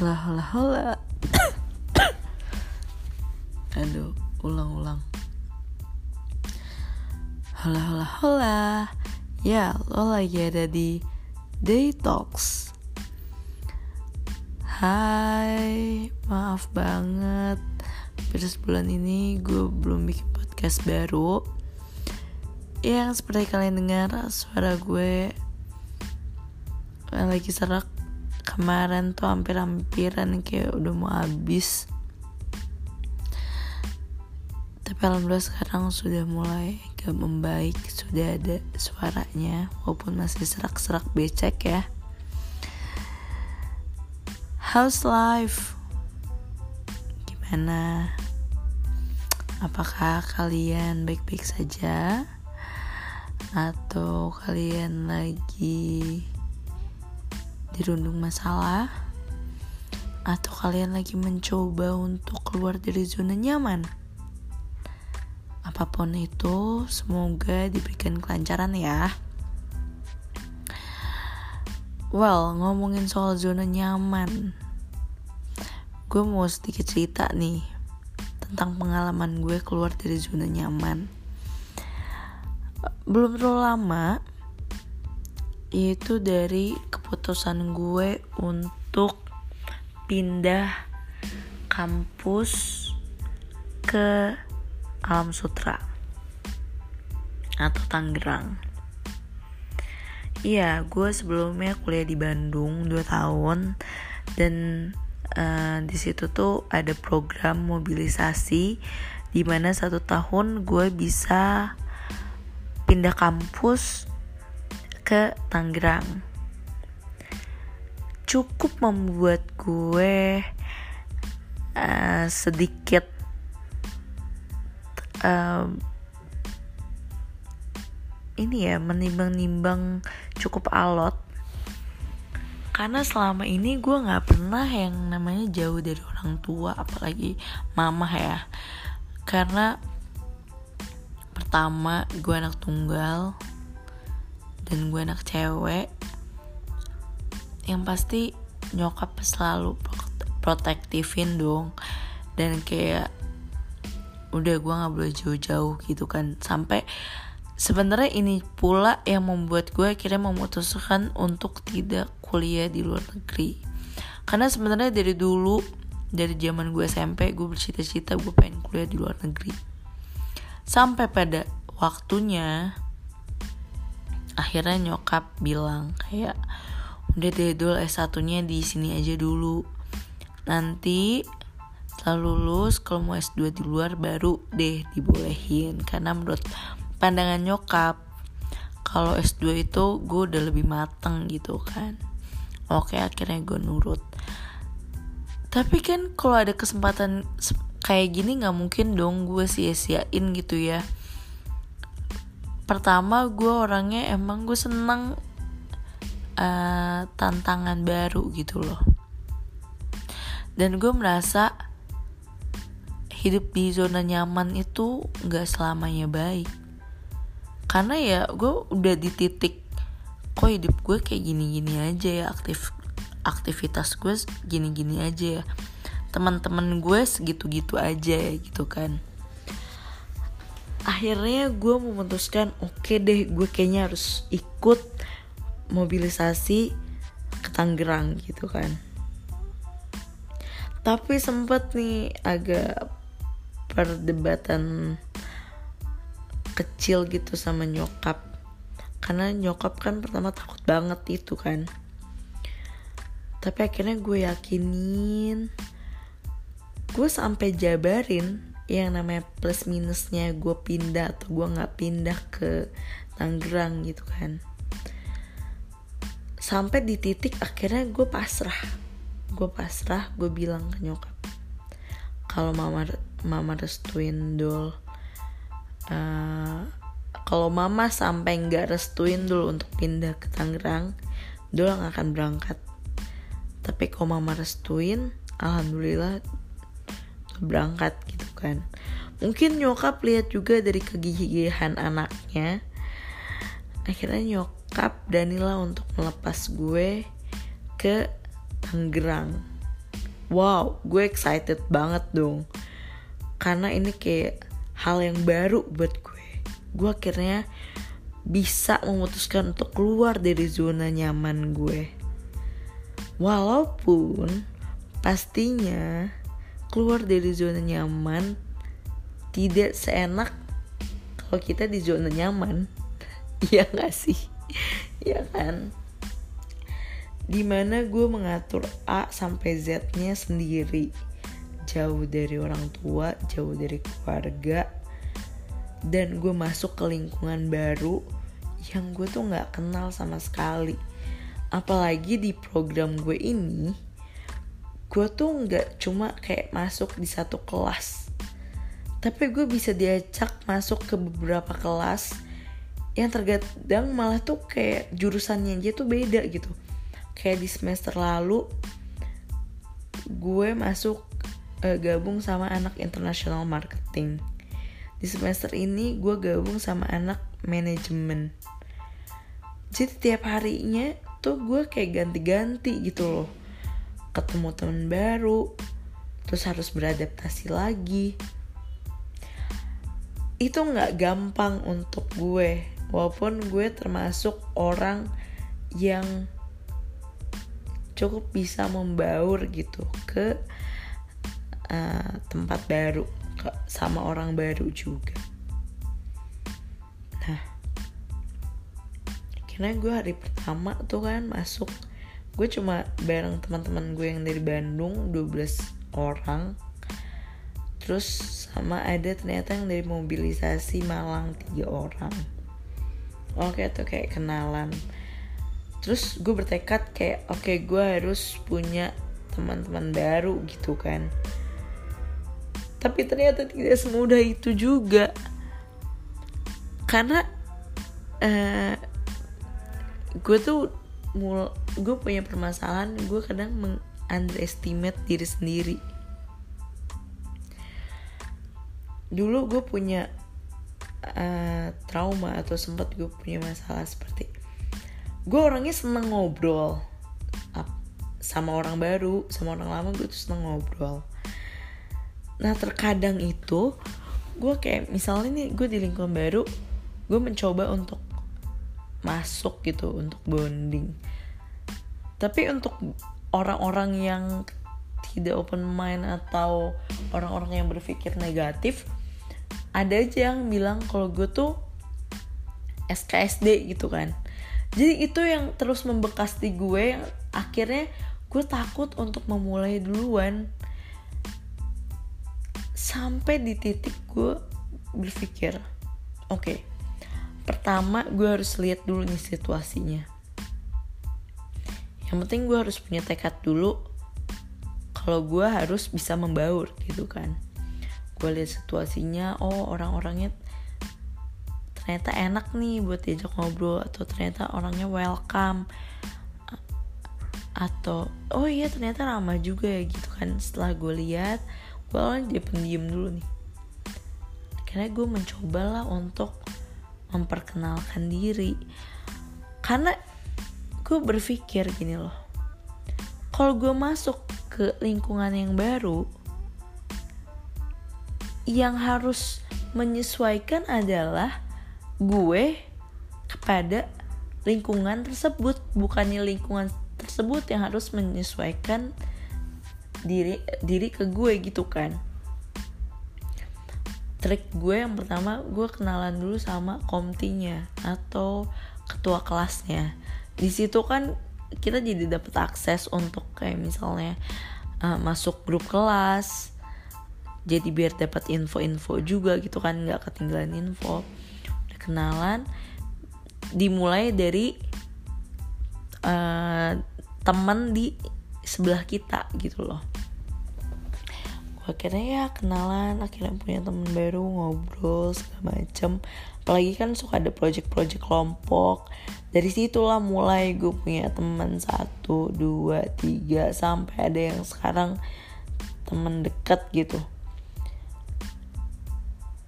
Hola hola hola. Aduh ulang-ulang. Hola hola hola. Ya lo lagi ada di Talks. Hai Maaf banget. Pada sebulan ini gue belum bikin podcast baru. Yang seperti kalian dengar Suara gue Lagi serak kemarin tuh hampir-hampiran kayak udah mau habis. Tapi alhamdulillah sekarang sudah mulai gak membaik sudah ada suaranya walaupun masih serak-serak becek ya. How's life? Gimana? Apakah kalian baik-baik saja? Atau kalian lagi dirundung masalah? Atau kalian lagi mencoba untuk keluar dari zona nyaman? Apa pun itu semoga diberikan kelancaran ya. Well ngomongin soal zona nyaman gue mau sedikit cerita nih tentang pengalaman gue keluar dari zona nyaman. Belum terlalu lama itu dari keputusan gue untuk pindah kampus ke Alam Sutra atau Tangerang. Iya, gue sebelumnya kuliah di Bandung 2 tahun dan uh, di situ tuh ada program mobilisasi di mana satu tahun gue bisa pindah kampus ke Tangerang. Cukup membuat gue uh, sedikit uh, ini ya menimbang-nimbang cukup alot. Karena selama ini gue nggak pernah yang namanya jauh dari orang tua apalagi mama ya. Karena pertama gue anak tunggal dan gue anak cewek yang pasti nyokap selalu protektifin dong. Dan kayak udah gue nggak boleh jauh-jauh gitu kan. Sampai sebenarnya ini pula yang membuat gue akhirnya memutuskan untuk tidak kuliah di luar negeri. Karena sebenarnya dari dulu dari zaman gue SMP gue bercita-cita gue pengen kuliah di luar negeri. Sampai pada waktunya akhirnya nyokap bilang kayak udah deh dul S1 nya di sini aja dulu. Nanti setelah lulus kalau mau S2 di luar baru deh dibolehin. Karena menurut pandangan nyokap kalau S2 itu gue udah lebih mateng gitu kan. Oke akhirnya gue nurut. Tapi kan kalau ada kesempatan kayak gini nggak mungkin dong gue sia-siain gitu ya pertama gue orangnya emang gue seneng uh, tantangan baru gitu loh. Dan gue merasa hidup di zona nyaman itu nggak selamanya baik. Karena ya gue udah di titik kok hidup gue kayak gini-gini aja ya aktif aktivitas gue gini-gini aja ya. Teman-teman gue segitu-gitu aja ya gitu kan akhirnya gue memutuskan oke okay deh gue kayaknya harus ikut mobilisasi ke Tangerang gitu kan. Tapi sempet nih agak perdebatan kecil gitu sama nyokap. Karena nyokap kan pertama takut banget itu kan. Tapi akhirnya gue yakinin. Gue sampai jabarin yang namanya plus minusnya gue pindah atau gue nggak pindah ke Tangerang gitu kan. Sampai di titik akhirnya gue pasrah. Gue pasrah gue bilang ke nyokap kalau mama mama restuin dul uh, kalau mama sampai nggak restuin dulu untuk pindah ke Tangerang dul akan berangkat. Tapi kalau mama restuin alhamdulillah berangkat gitu kan. Mungkin nyokap lihat juga dari kegigihan anaknya. Akhirnya nyokap Danila untuk melepas gue ke Tangerang. Wow gue excited banget dong. Karena ini kayak hal yang baru buat gue. Gue akhirnya bisa memutuskan untuk keluar dari zona nyaman gue. Walaupun pastinya keluar dari zona nyaman tidak seenak kalau kita di zona nyaman. Iya gak sih? Ya kan? Di mana gue mengatur A sampai Z nya sendiri. Jauh dari orang tua jauh dari keluarga dan gue masuk ke lingkungan baru yang gue tuh nggak kenal sama sekali. Apalagi di program gue ini gue tuh nggak cuma kayak masuk di satu kelas. Tapi gue bisa diajak masuk ke beberapa kelas yang terkadang malah tuh kayak jurusannya aja tuh beda gitu. Kayak di semester lalu gue masuk uh, gabung sama anak international marketing. Di semester ini gue gabung sama anak manajemen. Jadi tiap harinya tuh gue kayak ganti-ganti gitu loh ketemu teman baru terus harus beradaptasi lagi. Itu nggak gampang untuk gue walaupun gue termasuk orang yang cukup bisa membaur gitu ke uh, tempat baru ke, sama orang baru juga. Nah karena gue hari pertama tuh kan masuk gue cuma bareng teman-teman gue yang dari Bandung 12 orang. Terus sama ada ternyata yang dari mobilisasi Malang tiga orang. Oke tuh kayak kenalan. Terus gue bertekad kayak oke okay, gue harus punya teman-teman baru gitu kan. Tapi ternyata tidak semudah itu juga. Karena uh, gue tuh mul gue punya permasalahan gue kadang meng underestimate diri sendiri. Dulu gue punya uh, trauma atau sempat gue punya masalah seperti gue orangnya seneng ngobrol sama orang baru sama orang lama gue tuh seneng ngobrol. Nah terkadang itu gue kayak misalnya nih gue di lingkungan baru gue mencoba untuk masuk gitu untuk bonding tapi untuk orang-orang yang tidak open mind atau orang-orang yang berpikir negatif ada aja yang bilang kalau gue tuh SKSD gitu kan. Jadi itu yang terus membekas di gue yang akhirnya gue takut untuk memulai duluan. Sampai di titik gue berpikir oke okay, pertama gue harus lihat dulu nih situasinya yang penting gue harus punya tekad dulu kalau gue harus bisa membaur gitu kan. Gue lihat situasinya oh orang-orangnya ternyata enak nih buat diajak ngobrol atau ternyata orangnya welcome. Atau oh iya ternyata ramah juga ya gitu kan. Setelah gue lihat gue orang dia pendiam dulu nih. Karena gue mencoba lah untuk memperkenalkan diri. Karena gue berpikir gini loh. Kalau gue masuk ke lingkungan yang baru yang harus menyesuaikan adalah gue kepada lingkungan tersebut bukannya lingkungan tersebut yang harus menyesuaikan diri diri ke gue gitu kan. Trik gue yang pertama gue kenalan dulu sama komtinya atau ketua kelasnya di situ kan kita jadi dapat akses untuk kayak misalnya uh, masuk grup kelas jadi biar dapat info-info juga gitu kan nggak ketinggalan info. Kenalan dimulai dari uh, teman di sebelah kita gitu loh. Akhirnya ya kenalan akhirnya punya teman baru ngobrol segala macem. Apalagi kan suka ada project-project kelompok dari situlah mulai gue punya teman satu dua tiga sampai ada yang sekarang teman dekat gitu.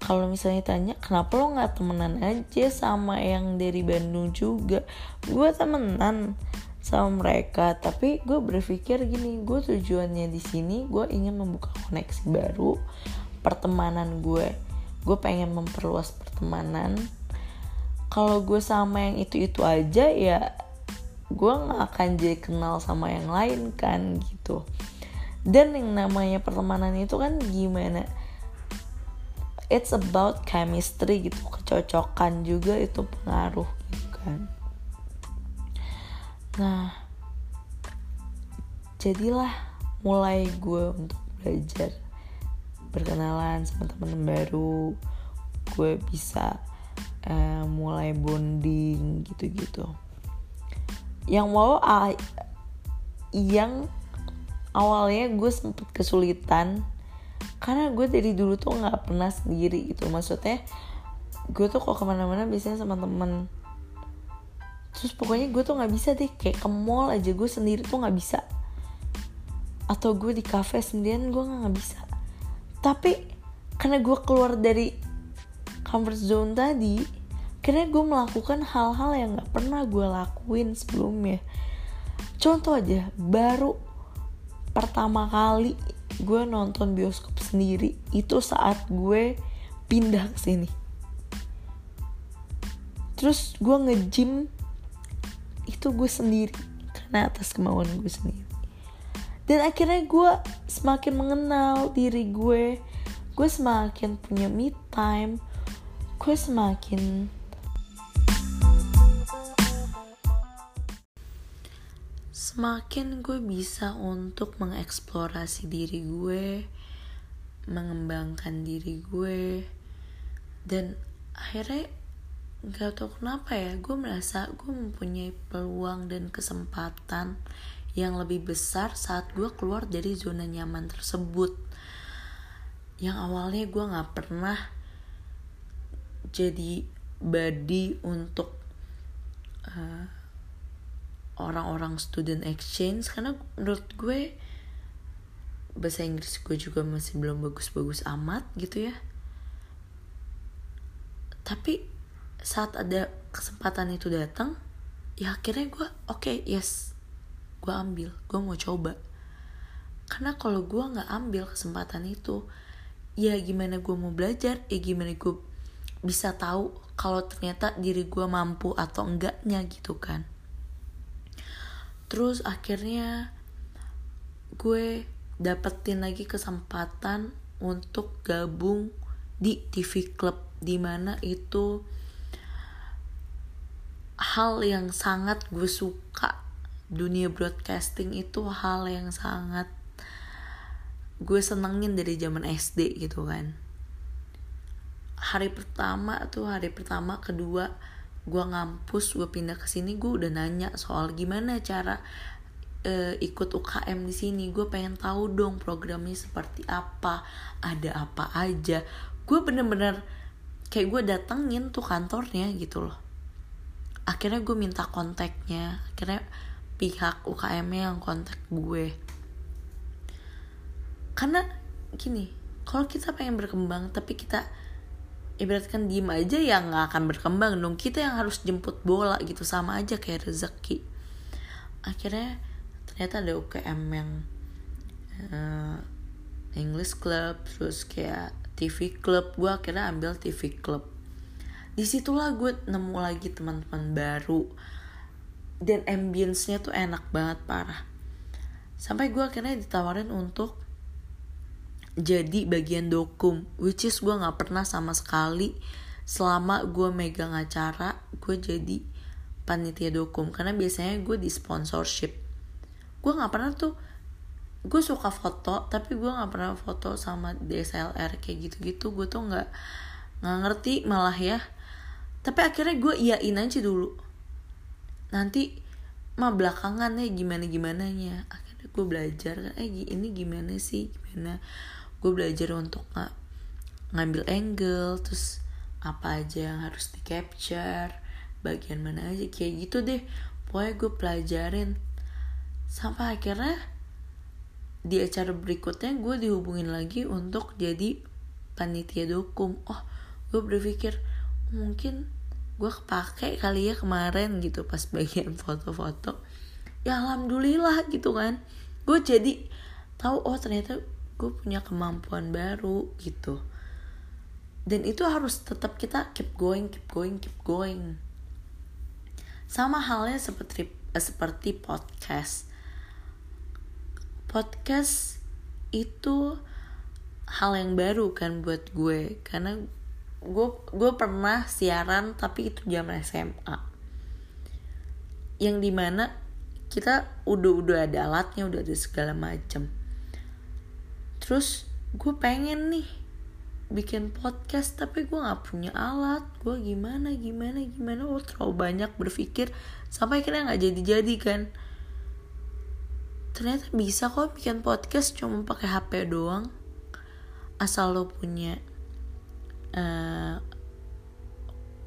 Kalau misalnya tanya kenapa lo nggak temenan aja sama yang dari Bandung juga? Gue temenan sama mereka tapi gue berpikir gini gue tujuannya di sini gue ingin membuka koneksi baru pertemanan gue. Gue pengen memperluas pertemanan kalau gue sama yang itu itu aja ya gue nggak akan jadi kenal sama yang lain kan gitu. Dan yang namanya pertemanan itu kan gimana? It's about chemistry gitu kecocokan juga itu pengaruh gitu kan. Nah, jadilah mulai gue untuk belajar berkenalan sama teman baru. Gue bisa uh, mulai bonding gitu-gitu. Yang mau uh, yang awalnya gue sempet kesulitan karena gue dari dulu tuh nggak pernah sendiri gitu. Maksudnya gue tuh kok ke mana-mana biasanya sama temen. Terus pokoknya gue tuh nggak bisa deh kayak ke mall aja gue sendiri tuh nggak bisa. Atau gue di cafe sendirian gue nggak bisa. Tapi karena gue keluar dari comfort zone tadi karena gue melakukan hal-hal yang nggak pernah gue lakuin sebelumnya. Contoh aja baru pertama kali gue nonton bioskop sendiri itu saat gue pindah ke sini. Terus gue nge-gym itu gue sendiri karena atas kemauan gue sendiri. Dan akhirnya gue semakin mengenal diri gue gue semakin punya me time gue semakin semakin gue bisa untuk mengeksplorasi diri gue mengembangkan diri gue dan akhirnya Gak tau kenapa ya, gue merasa gue mempunyai peluang dan kesempatan yang lebih besar saat gue keluar dari zona nyaman tersebut. Yang awalnya gue gak pernah jadi body untuk uh, orang-orang student exchange. Karena menurut gue bahasa Inggris gue juga masih belum bagus-bagus amat gitu ya. Tapi saat ada kesempatan itu datang ya akhirnya gue oke okay, yes gue ambil gue mau coba. Karena kalau gue nggak ambil kesempatan itu ya gimana gue mau belajar ya gimana gue bisa tahu kalau ternyata diri gue mampu atau enggaknya gitu kan. Terus akhirnya gue dapetin lagi kesempatan untuk gabung di TV Club di mana itu hal yang sangat gue suka. Dunia broadcasting itu hal yang sangat gue senengin dari zaman SD gitu kan hari pertama tuh hari pertama kedua gue ngampus gue pindah ke sini gue udah nanya soal gimana cara uh, ikut UKM di sini. Gue pengen tahu dong programnya seperti apa ada apa aja. Gue bener-bener kayak gue datengin tuh kantornya gitu loh. Akhirnya gue minta kontaknya akhirnya pihak UKM yang kontak gue. Karena gini kalau kita pengen berkembang tapi kita ibaratkan diem aja ya nggak akan berkembang dong. Kita yang harus jemput bola gitu sama aja kayak rezeki. Akhirnya ternyata ada UKM yang uh, English Club terus kayak TV Club. Gue akhirnya ambil TV Club. Di situlah gue nemu lagi teman-teman baru. Dan ambience-nya tuh enak banget parah. Sampai gue akhirnya ditawarin untuk jadi bagian dokum which is gue nggak pernah sama sekali selama gue megang acara gue jadi panitia dokum. Karena biasanya gue di sponsorship. Gue nggak pernah tuh gue suka foto tapi gue nggak pernah foto sama DSLR kayak gitu-gitu. Gue tuh nggak nggak ngerti malah ya. Tapi akhirnya gue iyain aja dulu. Nanti mah belakangan ya gimana gimana nya gue belajar eh ini gimana sih? Gimana? Gue belajar untuk nggak ngambil angle terus apa aja yang harus di capture bagian mana aja kayak gitu deh. Pokoknya gue pelajarin. Sampai akhirnya di acara berikutnya gue dihubungin lagi untuk jadi panitia dokum oh gue berpikir mungkin gue kepake kali ya kemarin gitu pas bagian foto-foto ya alhamdulillah gitu kan. Gue jadi tahu oh ternyata gue punya kemampuan baru gitu. Dan itu harus tetap kita keep going keep going keep going. Sama halnya seperti eh, seperti podcast. Podcast itu hal yang baru kan buat gue. Karena gue gue pernah siaran tapi itu zaman SMA yang di mana kita udah udah ada alatnya udah ada segala macam terus gue pengen nih bikin podcast tapi gue nggak punya alat. Gue gimana gimana gimana? Oh terlalu banyak berpikir sampai akhirnya nggak jadi jadi kan. Ternyata bisa kok bikin podcast cuma pakai HP doang. Asal lo punya uh,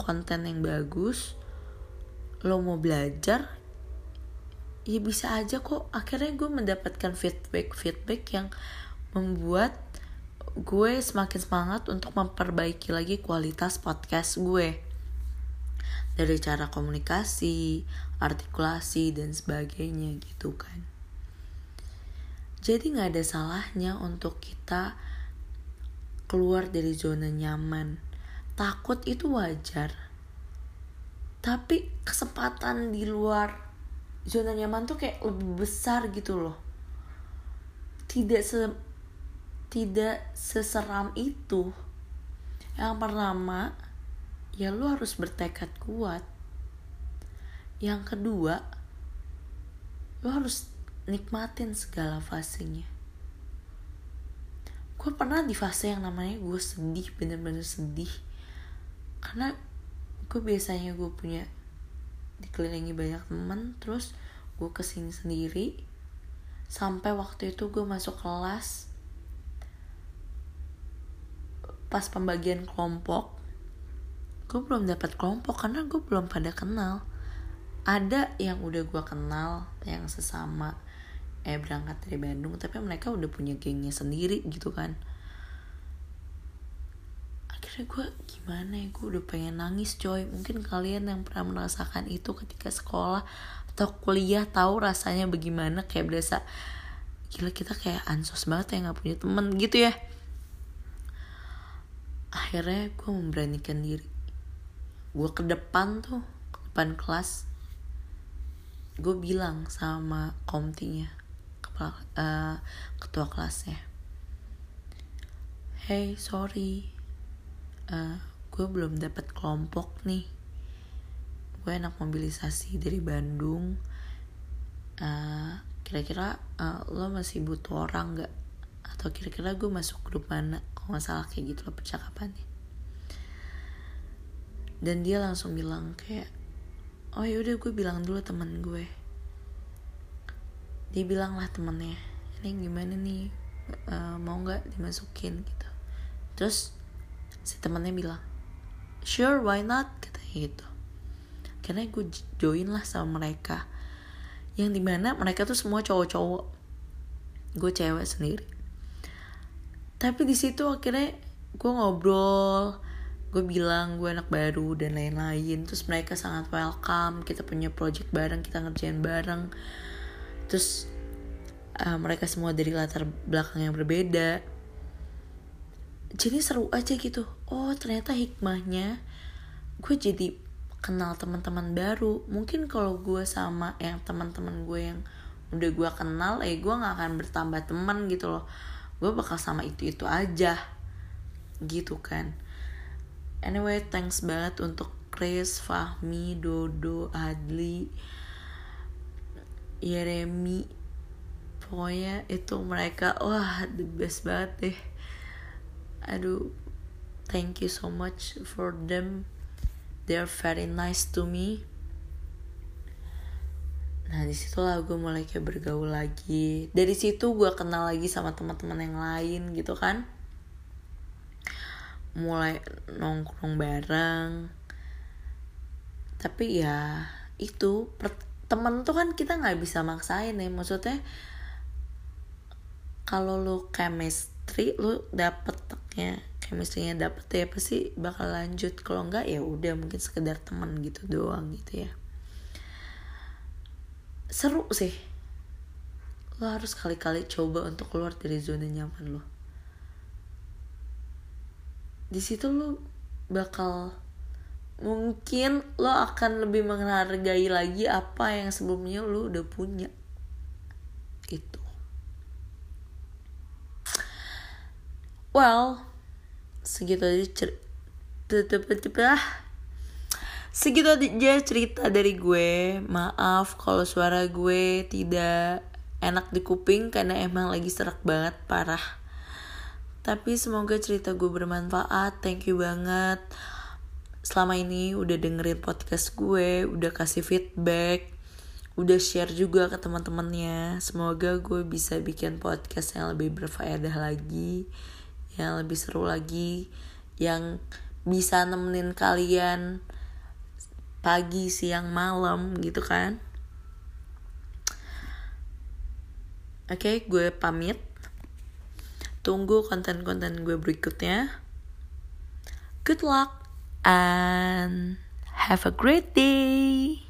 konten yang bagus lo mau belajar ya bisa aja kok akhirnya gue mendapatkan feedback feedback yang membuat gue semakin semangat untuk memperbaiki lagi kualitas podcast gue dari cara komunikasi, artikulasi dan sebagainya gitu kan. Jadi nggak ada salahnya untuk kita keluar dari zona nyaman. Takut itu wajar. Tapi kesempatan di luar zona nyaman tuh kayak lebih besar gitu loh. Tidak se tidak seseram itu. Yang pertama, ya lu harus bertekad kuat. Yang kedua, lu harus nikmatin segala fasenya. Gue pernah di fase yang namanya gue sedih, bener-bener sedih. Karena gue biasanya gue punya dikelilingi banyak temen, terus gue ke sini sendiri. Sampai waktu itu gue masuk kelas, pas pembagian kelompok. Gue belum dapat kelompok karena gue belum pada kenal. Ada yang udah gue kenal yang sesama eh berangkat dari Bandung tapi mereka udah punya gengnya sendiri gitu kan akhirnya gue gimana ya gue udah pengen nangis coy. Mungkin kalian yang pernah merasakan itu ketika sekolah atau kuliah tahu rasanya bagaimana kayak berasa gila kita kayak ansos banget ya nggak punya temen gitu ya. Akhirnya gue memberanikan diri. Gue ke depan tuh ke depan kelas gue bilang sama komtinya uh, ketua kelasnya hey sorry uh, gue belum dapat kelompok nih. Gue enak mobilisasi dari Bandung. Uh, kira-kira uh, lo masih butuh orang gak atau kira-kira gue masuk grup mana? Kalau nggak salah kayak gitu loh percakapannya. Dan dia langsung bilang kayak oh yaudah gue bilang dulu teman gue. Dia bilang lah temennya ini gimana nih? Uh, mau nggak dimasukin? Gitu. Terus si temennya bilang sure why not? Katanya gitu. Karena gue join lah sama mereka. Yang di mana mereka tuh semua cowok-cowok. Gue cewek sendiri. Tapi di situ akhirnya gue ngobrol gue bilang gue anak baru dan lain-lain. Terus mereka sangat welcome kita punya project bareng kita ngerjain bareng. Terus uh, mereka semua dari latar belakang yang berbeda jadi seru aja gitu. Oh ternyata hikmahnya gue jadi kenal teman-teman baru. Mungkin kalau gue sama yang teman-teman gue yang udah gue kenal eh gue nggak akan bertambah teman gitu loh. Gue bakal sama itu itu aja gitu kan. Anyway thanks banget untuk Chris, Fahmi, Dodo, Adli, Yeremi. Pokoknya itu mereka wah the best banget deh aduh thank you so much for them. They're very nice to me. Nah di situlah gue mulai kayak bergaul lagi. Dari situ gue kenal lagi sama teman-teman yang lain gitu kan. Mulai nongkrong bareng. Tapi ya itu temen tuh kan kita nggak bisa maksain ya. Maksudnya kalau lu chemistry lu dapetnya chemistry-nya dapet ya pasti bakal lanjut. Kalau enggak ya udah mungkin sekedar teman gitu doang gitu ya. Seru sih. Lo harus kali-kali coba untuk keluar dari zona nyaman lo di situ lo bakal mungkin lo akan lebih menghargai lagi apa yang sebelumnya lo udah punya. Itu well segitu aja cerita segitu aja cerita dari gue. Maaf kalau suara gue tidak enak di kuping karena emang lagi serak banget parah. Tapi semoga cerita gue bermanfaat. Thank you banget. Selama ini udah dengerin podcast gue udah kasih feedback udah share juga ke teman-temannya. Semoga gue bisa bikin podcast yang lebih berfaedah lagi yang lebih seru lagi yang bisa nemenin kalian pagi siang malam gitu kan Oke, okay, gue pamit. Tunggu konten-konten gue berikutnya. Good luck and have a great day.